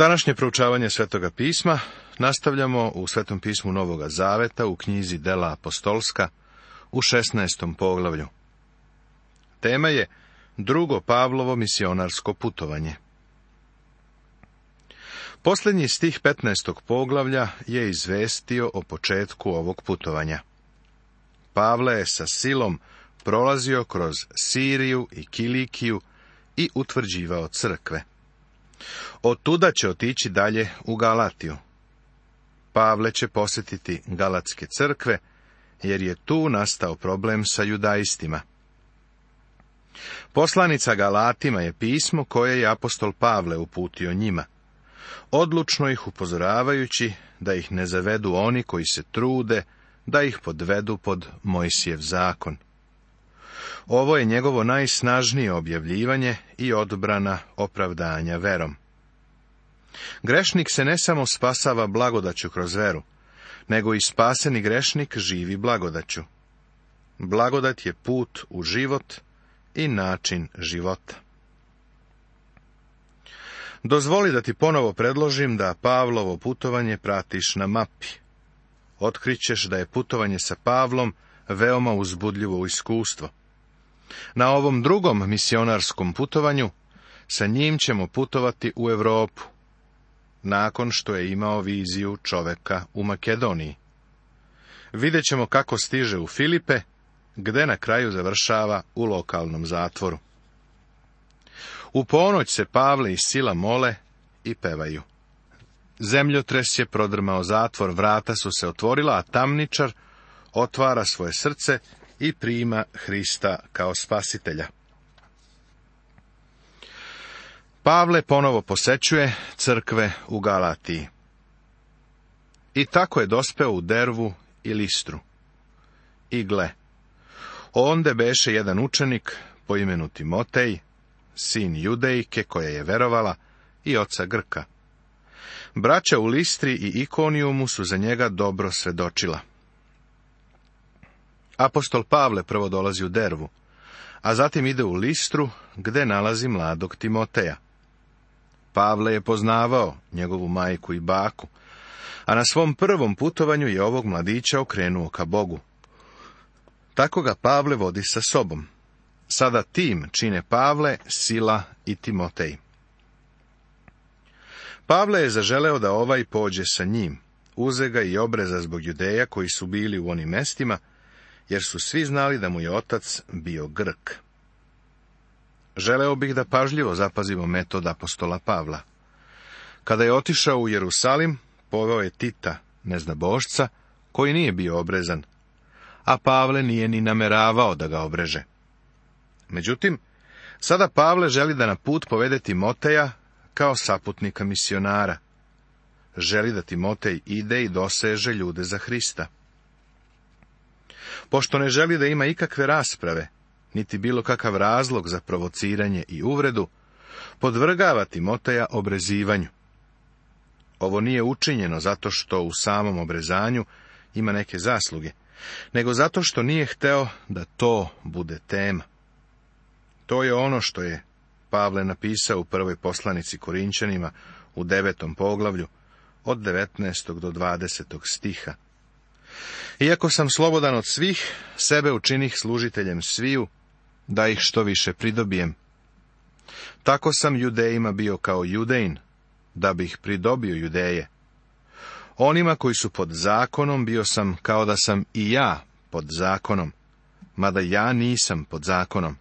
Današnje proučavanje Svetoga pisma nastavljamo u Svetom pismu Novoga Zaveta u knjizi Dela Apostolska u 16. poglavlju. Tema je drugo Pavlovo misionarsko putovanje. Posljednji stih 15. poglavlja je izvestio o početku ovog putovanja. Pavle je sa silom prolazio kroz Siriju i Kilikiju i utvrđivao crkve. Od tuda će otići dalje u Galatiju. Pavle će posjetiti Galatske crkve, jer je tu nastao problem sa judaistima. Poslanica Galatima je pismo koje je apostol Pavle uputio njima, odlučno ih upozoravajući da ih ne zavedu oni koji se trude da ih podvedu pod Mojsijev zakon. Ovo je njegovo najsnažnije objavljivanje i odbrana opravdanja verom. Grešnik se ne samo spasava blagodaću kroz veru, nego i spaseni grešnik živi blagodaću. Blagodat je put u život i način života. Dozvoli da ti ponovo predložim da Pavlovo putovanje pratiš na mapi. Otkrićeš da je putovanje sa Pavlom veoma uzbudljivo iskustvo. Na ovom drugom misionarskom putovanju sa njim ćemo putovati u Europu, nakon što je imao viziju čoveka u Makedoniji. Vidjet ćemo kako stiže u Filipe, gde na kraju završava u lokalnom zatvoru. U ponoć se Pavle i Sila mole i pevaju. Zemljotres je prodrmao zatvor, vrata su se otvorila, a tamničar otvara svoje srce i prima Hrista kao spasitelja. Pavle ponovo posećuje crkve u Galatiji. I tako je dospeo u Dervu i Listru. I gle, onde beše jedan učenik po imenu Timotej, sin Judejke koja je verovala, i oca Grka. Braća u Listri i Ikonijumu su za njega dobro svedočila. Apostol Pavle prvo dolazi u Dervu, a zatim ide u Listru, gde nalazi mladog Timoteja. Pavle je poznavao njegovu majku i baku, a na svom prvom putovanju je ovog mladića okrenuo ka Bogu. Tako ga Pavle vodi sa sobom. Sada tim čine Pavle, Sila i Timotej. Pavle je zaželeo da ovaj pođe sa njim. Uze ga i obreza zbog judeja koji su bili u onim mestima, jer su svi znali da mu je otac bio Grk. Želeo bih da pažljivo zapazimo metod apostola Pavla. Kada je otišao u Jerusalim, poveo je Tita, Božca, koji nije bio obrezan, a Pavle nije ni nameravao da ga obreže. Međutim, sada Pavle želi da na put povede Timoteja kao saputnika misionara. Želi da Timotej ide i doseže ljude za Hrista. Pošto ne želi da ima ikakve rasprave, niti bilo kakav razlog za provociranje i uvredu, podvrgava Timoteja obrezivanju. Ovo nije učinjeno zato što u samom obrezanju ima neke zasluge, nego zato što nije hteo da to bude tema. To je ono što je Pavle napisao u prvoj poslanici Korinčanima u devetom poglavlju od 19. do 20. stiha. Iako sam slobodan od svih, sebe učinih služiteljem sviju, da ih što više pridobijem. Tako sam judejima bio kao judejn, da bih pridobio judeje. Onima koji su pod zakonom bio sam kao da sam i ja pod zakonom, mada ja nisam pod zakonom,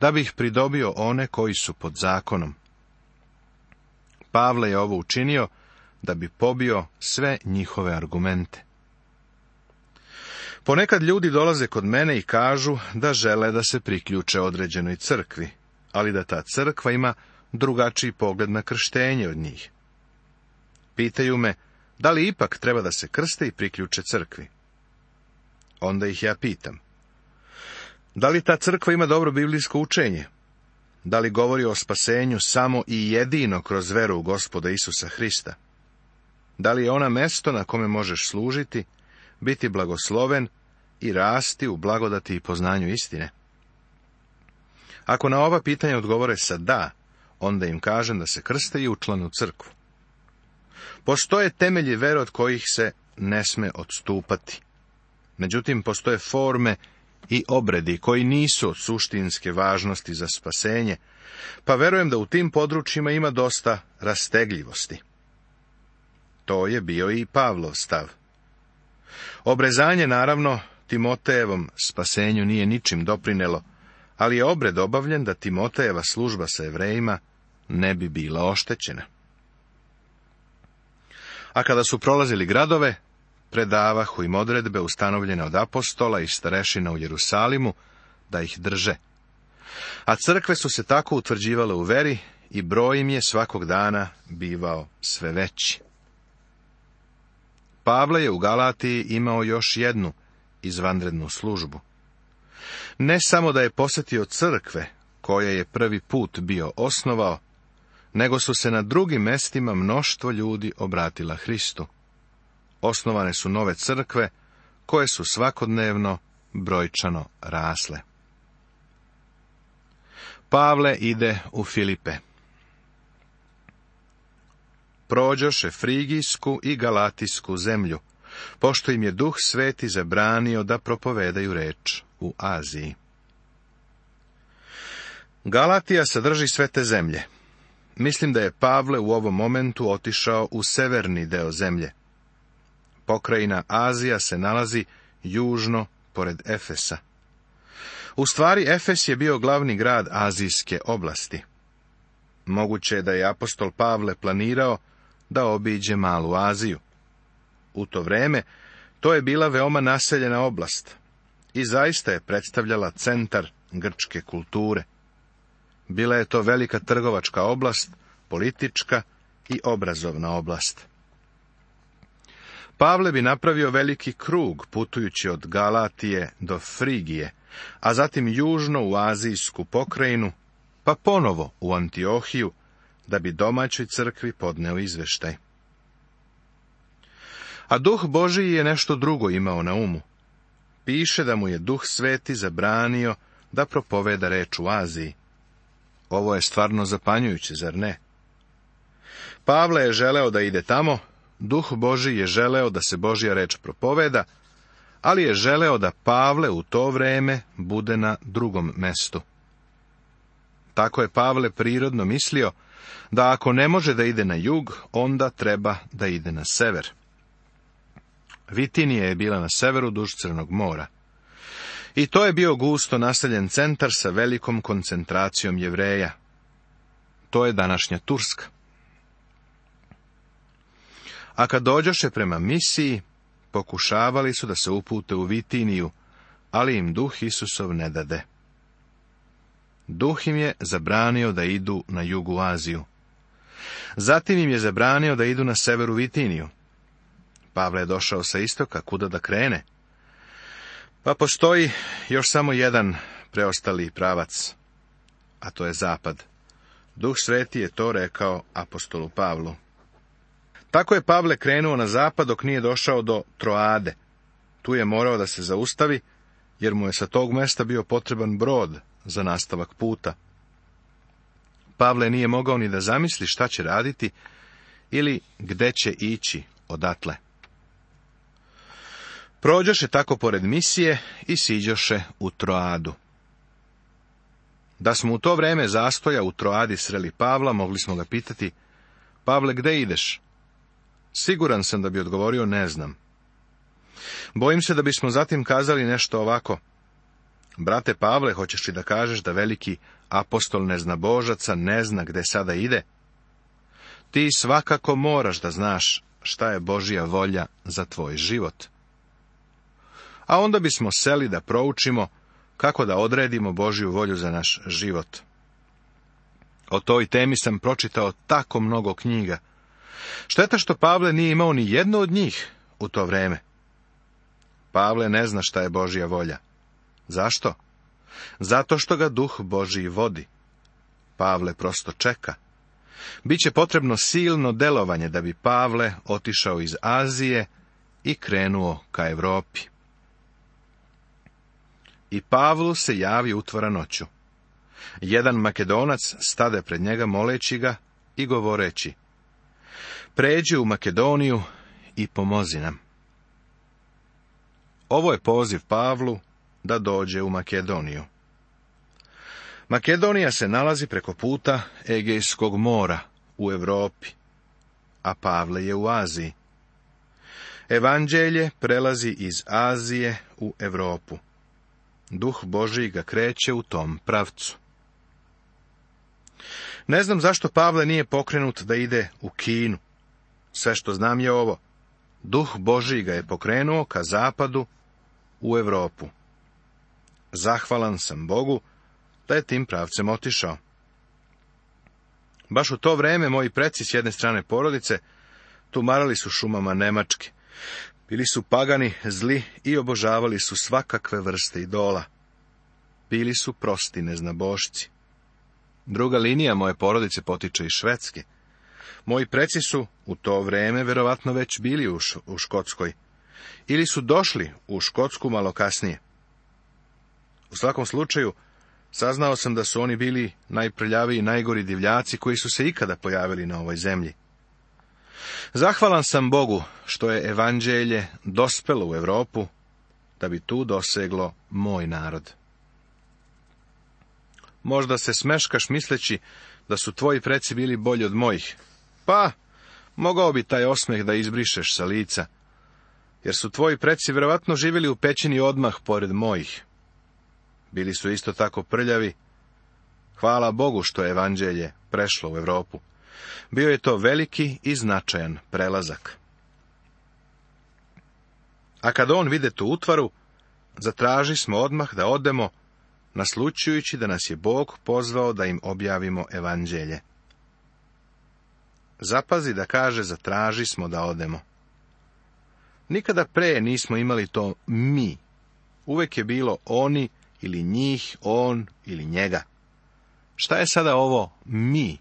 da bih pridobio one koji su pod zakonom. Pavle je ovo učinio da bi pobio sve njihove argumente. Ponekad ljudi dolaze kod mene i kažu da žele da se priključe određenoj crkvi, ali da ta crkva ima drugačiji pogled na krštenje od njih. Pitaju me da li ipak treba da se krste i priključe crkvi. Onda ih ja pitam. Da li ta crkva ima dobro biblijsko učenje? Da li govori o spasenju samo i jedino kroz veru u gospoda Isusa Hrista? Da li je ona mesto na kome možeš služiti biti blagosloven i rasti u blagodati i poznanju istine? Ako na ova pitanja odgovore sa da, onda im kažem da se krste i učlanu crkvu. Postoje temelji vere od kojih se ne sme odstupati. Međutim, postoje forme i obredi koji nisu od suštinske važnosti za spasenje, pa verujem da u tim područjima ima dosta rastegljivosti. To je bio i Pavlov stav. Obrezanje, naravno, Timotejevom spasenju nije ničim doprinelo, ali je obred obavljen da Timotejeva služba sa evrejima ne bi bila oštećena. A kada su prolazili gradove, predavahu im odredbe ustanovljene od apostola i starešina u Jerusalimu, da ih drže. A crkve su se tako utvrđivale u veri i broj im je svakog dana bivao sve veći. Pavle je u Galatiji imao još jednu izvanrednu službu. Ne samo da je posjetio crkve, koje je prvi put bio osnovao, nego su se na drugim mestima mnoštvo ljudi obratila Hristu. Osnovane su nove crkve, koje su svakodnevno brojčano rasle. Pavle ide u Filipe prođoše Frigijsku i Galatijsku zemlju, pošto im je duh sveti zabranio da propovedaju reč u Aziji. Galatija sadrži sve te zemlje. Mislim da je Pavle u ovom momentu otišao u severni deo zemlje. Pokrajina Azija se nalazi južno pored Efesa. U stvari, Efes je bio glavni grad azijske oblasti. Moguće je da je apostol Pavle planirao da obiđe Malu Aziju. U to vreme to je bila veoma naseljena oblast i zaista je predstavljala centar grčke kulture. Bila je to velika trgovačka oblast, politička i obrazovna oblast. Pavle bi napravio veliki krug putujući od Galatije do Frigije, a zatim južno u Azijsku pokrajinu, pa ponovo u Antiohiju da bi domaćoj crkvi podneo izveštaj. A duh Boži je nešto drugo imao na umu. Piše da mu je duh sveti zabranio da propoveda reč u Aziji. Ovo je stvarno zapanjujuće, zar ne? Pavle je želeo da ide tamo, duh Boži je želeo da se Božja reč propoveda, ali je želeo da Pavle u to vreme bude na drugom mestu. Tako je Pavle prirodno mislio da ako ne može da ide na jug, onda treba da ide na sever. Vitinija je bila na severu duž Crnog mora. I to je bio gusto naseljen centar sa velikom koncentracijom jevreja. To je današnja Turska. A kad dođoše prema misiji, pokušavali su da se upute u Vitiniju, ali im duh Isusov ne dade. Duh im je zabranio da idu na jugu Aziju. Zatim im je zabranio da idu na severu Vitiniju. Pavle je došao sa istoka, kuda da krene? Pa postoji još samo jedan preostali pravac, a to je zapad. Duh sveti je to rekao apostolu Pavlu. Tako je Pavle krenuo na zapad dok nije došao do Troade. Tu je morao da se zaustavi, jer mu je sa tog mesta bio potreban brod za nastavak puta. Pavle nije mogao ni da zamisli šta će raditi ili gde će ići odatle. Prođoše tako pored misije i siđoše u Troadu. Da smo u to vreme zastoja u Troadi sreli Pavla, mogli smo ga pitati, Pavle, gde ideš? Siguran sam da bi odgovorio, ne znam. Bojim se da bismo zatim kazali nešto ovako. Brate Pavle, hoćeš li da kažeš da veliki apostol Božaca, ne zna gde sada ide? Ti svakako moraš da znaš šta je Božija volja za tvoj život. A onda bismo seli da proučimo kako da odredimo Božiju volju za naš život. O toj temi sam pročitao tako mnogo knjiga. Šteta što Pavle nije imao ni jedno od njih u to vreme. Pavle ne zna šta je Božija volja. Zašto? Zato što ga duh Božiji vodi. Pavle prosto čeka. Biće potrebno silno delovanje da bi Pavle otišao iz Azije i krenuo ka Europi. I Pavlu se javi utvora noću. Jedan makedonac stade pred njega moleći ga i govoreći. Pređi u Makedoniju i pomozi nam. Ovo je poziv Pavlu da dođe u Makedoniju. Makedonija se nalazi preko puta Egejskog mora u Europi, a Pavle je u Aziji. Evanđelje prelazi iz Azije u Europu. Duh Božiji ga kreće u tom pravcu. Ne znam zašto Pavle nije pokrenut da ide u Kinu. Sve što znam je ovo. Duh Božiji ga je pokrenuo ka zapadu u Europu. Zahvalan sam Bogu da je tim pravcem otišao. Baš u to vreme moji preci s jedne strane porodice tumarali su šumama Nemačke. Bili su pagani, zli i obožavali su svakakve vrste idola. Bili su prosti neznabošci. Druga linija moje porodice potiče iz Švedske. Moji preci su u to vreme verovatno već bili u, u Škotskoj. Ili su došli u Škotsku malo kasnije. U svakom slučaju, saznao sam da su oni bili najprljaviji i najgori divljaci koji su se ikada pojavili na ovoj zemlji. Zahvalan sam Bogu što je evanđelje dospelo u Europu da bi tu doseglo moj narod. Možda se smeškaš misleći da su tvoji preci bili bolji od mojih. Pa, mogao bi taj osmeh da izbrišeš sa lica, jer su tvoji preci vjerojatno živjeli u pećini odmah pored mojih. Bili su isto tako prljavi. Hvala Bogu što je evanđelje prešlo u Europu. Bio je to veliki i značajan prelazak. A kad on vide tu utvaru, zatraži smo odmah da odemo, naslučujući da nas je Bog pozvao da im objavimo evanđelje. Zapazi da kaže zatraži smo da odemo. Nikada pre nismo imali to mi. Uvek je bilo oni ili njih, on ili njega. Šta je sada ovo mi?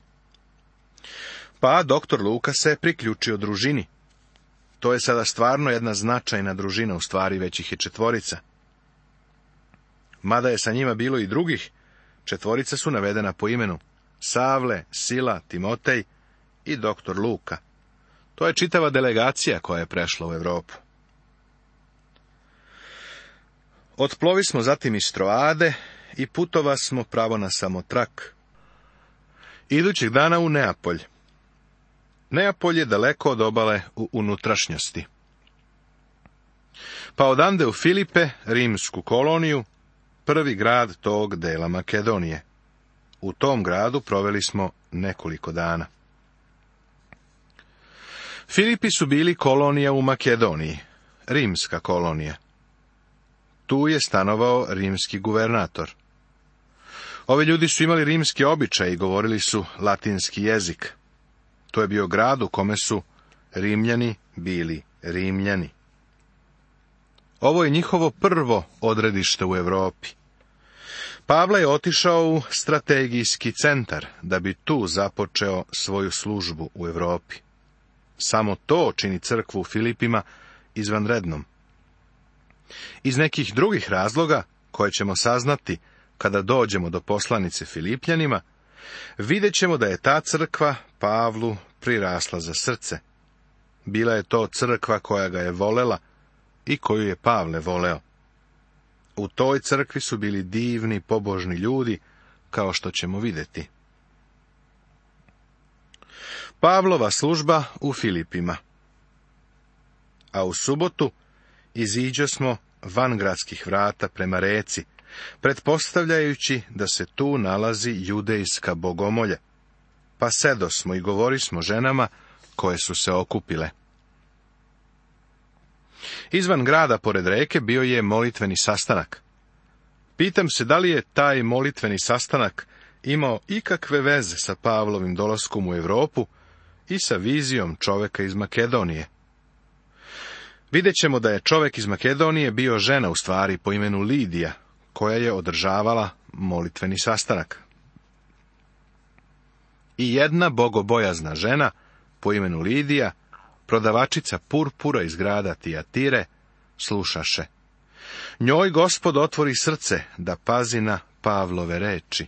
Pa doktor Luka se priključio družini. To je sada stvarno jedna značajna družina, u stvari već ih je četvorica. Mada je sa njima bilo i drugih, četvorica su navedena po imenu Savle, Sila, Timotej i doktor Luka. To je čitava delegacija koja je prešla u Europu. Otplovi smo zatim iz Troade i putova smo pravo na samotrak. Idućih dana u Neapolj. Neapolj je daleko od obale u unutrašnjosti. Pa odande u Filipe, rimsku koloniju, prvi grad tog dela Makedonije. U tom gradu proveli smo nekoliko dana. Filipi su bili kolonija u Makedoniji, rimska kolonija. Tu je stanovao rimski guvernator. Ovi ljudi su imali rimski običaj i govorili su latinski jezik. To je bio grad u kome su rimljani bili rimljani. Ovo je njihovo prvo odredište u Europi. Pavla je otišao u strategijski centar da bi tu započeo svoju službu u Europi. Samo to čini crkvu u Filipima izvanrednom. Iz nekih drugih razloga, koje ćemo saznati kada dođemo do poslanice Filipljanima, vidjet ćemo da je ta crkva Pavlu prirasla za srce. Bila je to crkva koja ga je volela i koju je Pavle voleo. U toj crkvi su bili divni, pobožni ljudi, kao što ćemo vidjeti. Pavlova služba u Filipima A u subotu smo van gradskih vrata prema reci, pretpostavljajući da se tu nalazi judejska bogomolja. Pa sedo smo i smo ženama koje su se okupile. Izvan grada pored reke bio je molitveni sastanak. Pitam se da li je taj molitveni sastanak imao ikakve veze sa Pavlovim dolaskom u Europu i sa vizijom čoveka iz Makedonije. Vidjet ćemo da je čovjek iz Makedonije bio žena u stvari po imenu Lidija, koja je održavala molitveni sastanak. I jedna bogobojazna žena po imenu Lidija, prodavačica purpura iz grada Tijatire, slušaše. Njoj gospod otvori srce da pazi na Pavlove reči.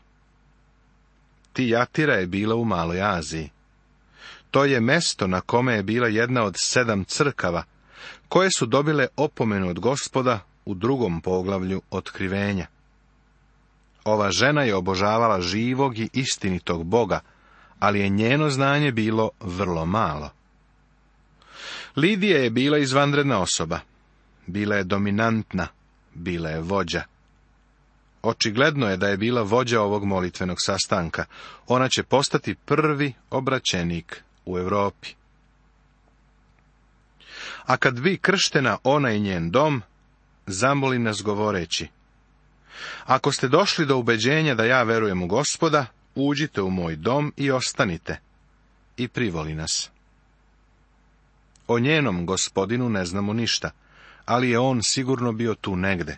Tijatira je bila u Maloj Aziji. To je mesto na kome je bila jedna od sedam crkava, koje su dobile opomenu od gospoda u drugom poglavlju otkrivenja. Ova žena je obožavala živog i istinitog Boga, ali je njeno znanje bilo vrlo malo. Lidija je bila izvanredna osoba. Bila je dominantna, bila je vođa. Očigledno je da je bila vođa ovog molitvenog sastanka. Ona će postati prvi obraćenik u Europi. A kad vi krštena ona i njen dom, zamoli nas govoreći. Ako ste došli do ubeđenja da ja verujem u gospoda, uđite u moj dom i ostanite. I privoli nas. O njenom gospodinu ne znamo ništa, ali je on sigurno bio tu negde.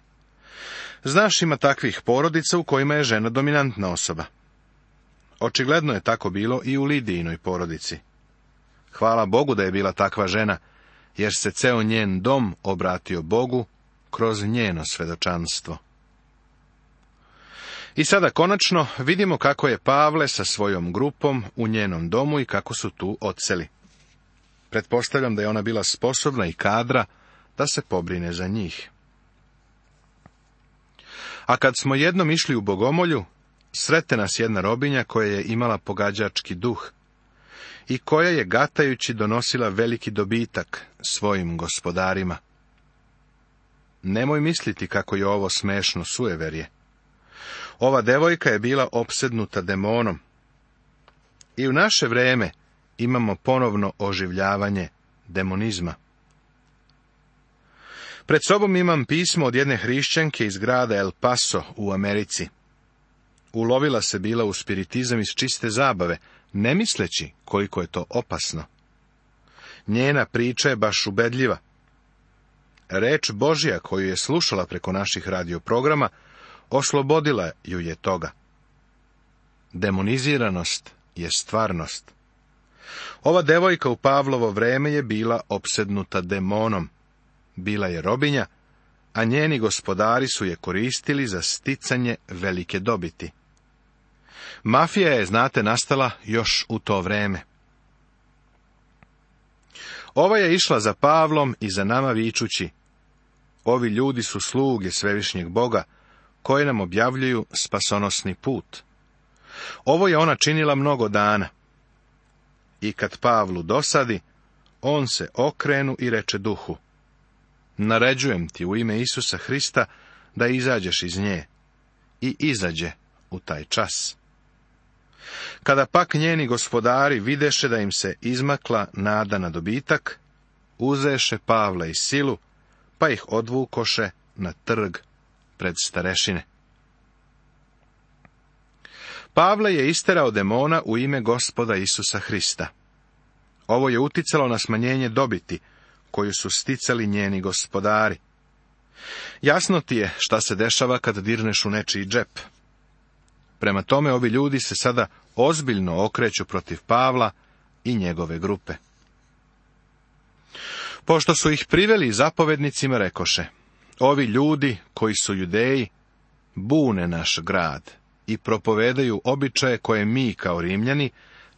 Znaš, ima takvih porodica u kojima je žena dominantna osoba. Očigledno je tako bilo i u Lidijinoj porodici. Hvala Bogu da je bila takva žena, jer se ceo njen dom obratio Bogu kroz njeno svedočanstvo. I sada konačno vidimo kako je Pavle sa svojom grupom u njenom domu i kako su tu odseli. Pretpostavljam da je ona bila sposobna i kadra da se pobrine za njih. A kad smo jednom išli u Bogomolju, srete nas jedna robinja koja je imala pogađački duh, i koja je gatajući donosila veliki dobitak svojim gospodarima. Nemoj misliti kako je ovo smešno sueverje. Ova devojka je bila opsednuta demonom. I u naše vrijeme imamo ponovno oživljavanje demonizma. Pred sobom imam pismo od jedne hrišćanke iz grada El Paso u Americi. Ulovila se bila u spiritizam iz čiste zabave, ne misleći koliko je to opasno. Njena priča je baš ubedljiva. Reč Božja koju je slušala preko naših radioprograma, oslobodila ju je toga. Demoniziranost je stvarnost. Ova devojka u Pavlovo vreme je bila opsednuta demonom. Bila je robinja, a njeni gospodari su je koristili za sticanje velike dobiti. Mafija je, znate, nastala još u to vreme. Ova je išla za Pavlom i za nama vičući. Ovi ljudi su sluge svevišnjeg Boga, koje nam objavljuju spasonosni put. Ovo je ona činila mnogo dana. I kad Pavlu dosadi, on se okrenu i reče duhu. Naređujem ti u ime Isusa Hrista da izađeš iz nje. I izađe u taj čas. Kada pak njeni gospodari videše da im se izmakla nada na dobitak, uzeše Pavla i silu, pa ih odvukoše na trg pred starešine. Pavle je isterao demona u ime gospoda Isusa Hrista. Ovo je uticalo na smanjenje dobiti, koju su sticali njeni gospodari. Jasno ti je šta se dešava kad dirneš u nečiji džep. Prema tome, ovi ljudi se sada ozbiljno okreću protiv Pavla i njegove grupe. Pošto su ih priveli zapovednicima, rekoše, ovi ljudi koji su judeji bune naš grad i propovedaju običaje koje mi kao rimljani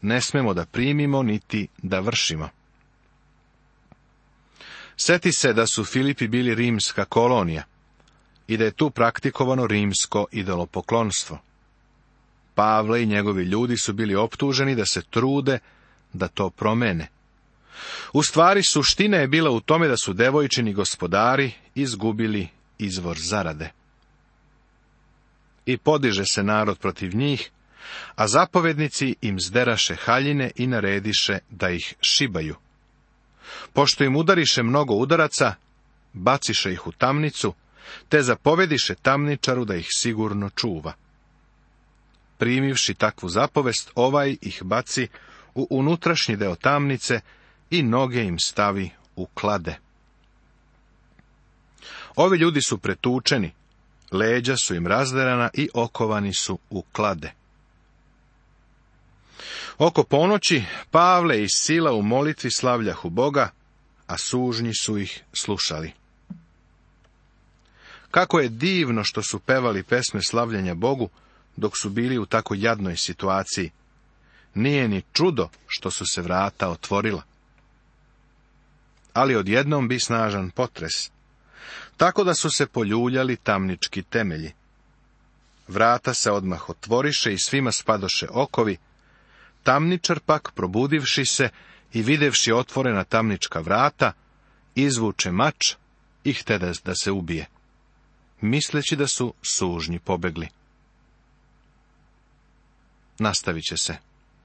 ne smemo da primimo niti da vršimo. Seti se da su Filipi bili rimska kolonija i da je tu praktikovano rimsko idolopoklonstvo. Pavle i njegovi ljudi su bili optuženi da se trude da to promene. U stvari suština je bila u tome da su devojčini gospodari izgubili izvor zarade. I podiže se narod protiv njih, a zapovednici im zderaše haljine i narediše da ih šibaju. Pošto im udariše mnogo udaraca, baciše ih u tamnicu, te zapovediše tamničaru da ih sigurno čuva. Primivši takvu zapovest, ovaj ih baci u unutrašnji deo tamnice i noge im stavi u klade. Ovi ljudi su pretučeni, leđa su im razderana i okovani su u klade. Oko ponoći Pavle i Sila u molitvi slavljahu Boga, a sužnji su ih slušali. Kako je divno što su pevali pesme slavljenja Bogu, dok su bili u tako jadnoj situaciji. Nije ni čudo što su se vrata otvorila. Ali odjednom bi snažan potres, tako da su se poljuljali tamnički temelji. Vrata se odmah otvoriše i svima spadoše okovi, tamničar pak, probudivši se i videvši otvorena tamnička vrata, izvuče mač i htede da se ubije, misleći da su sužnji pobegli. Nastavit će se.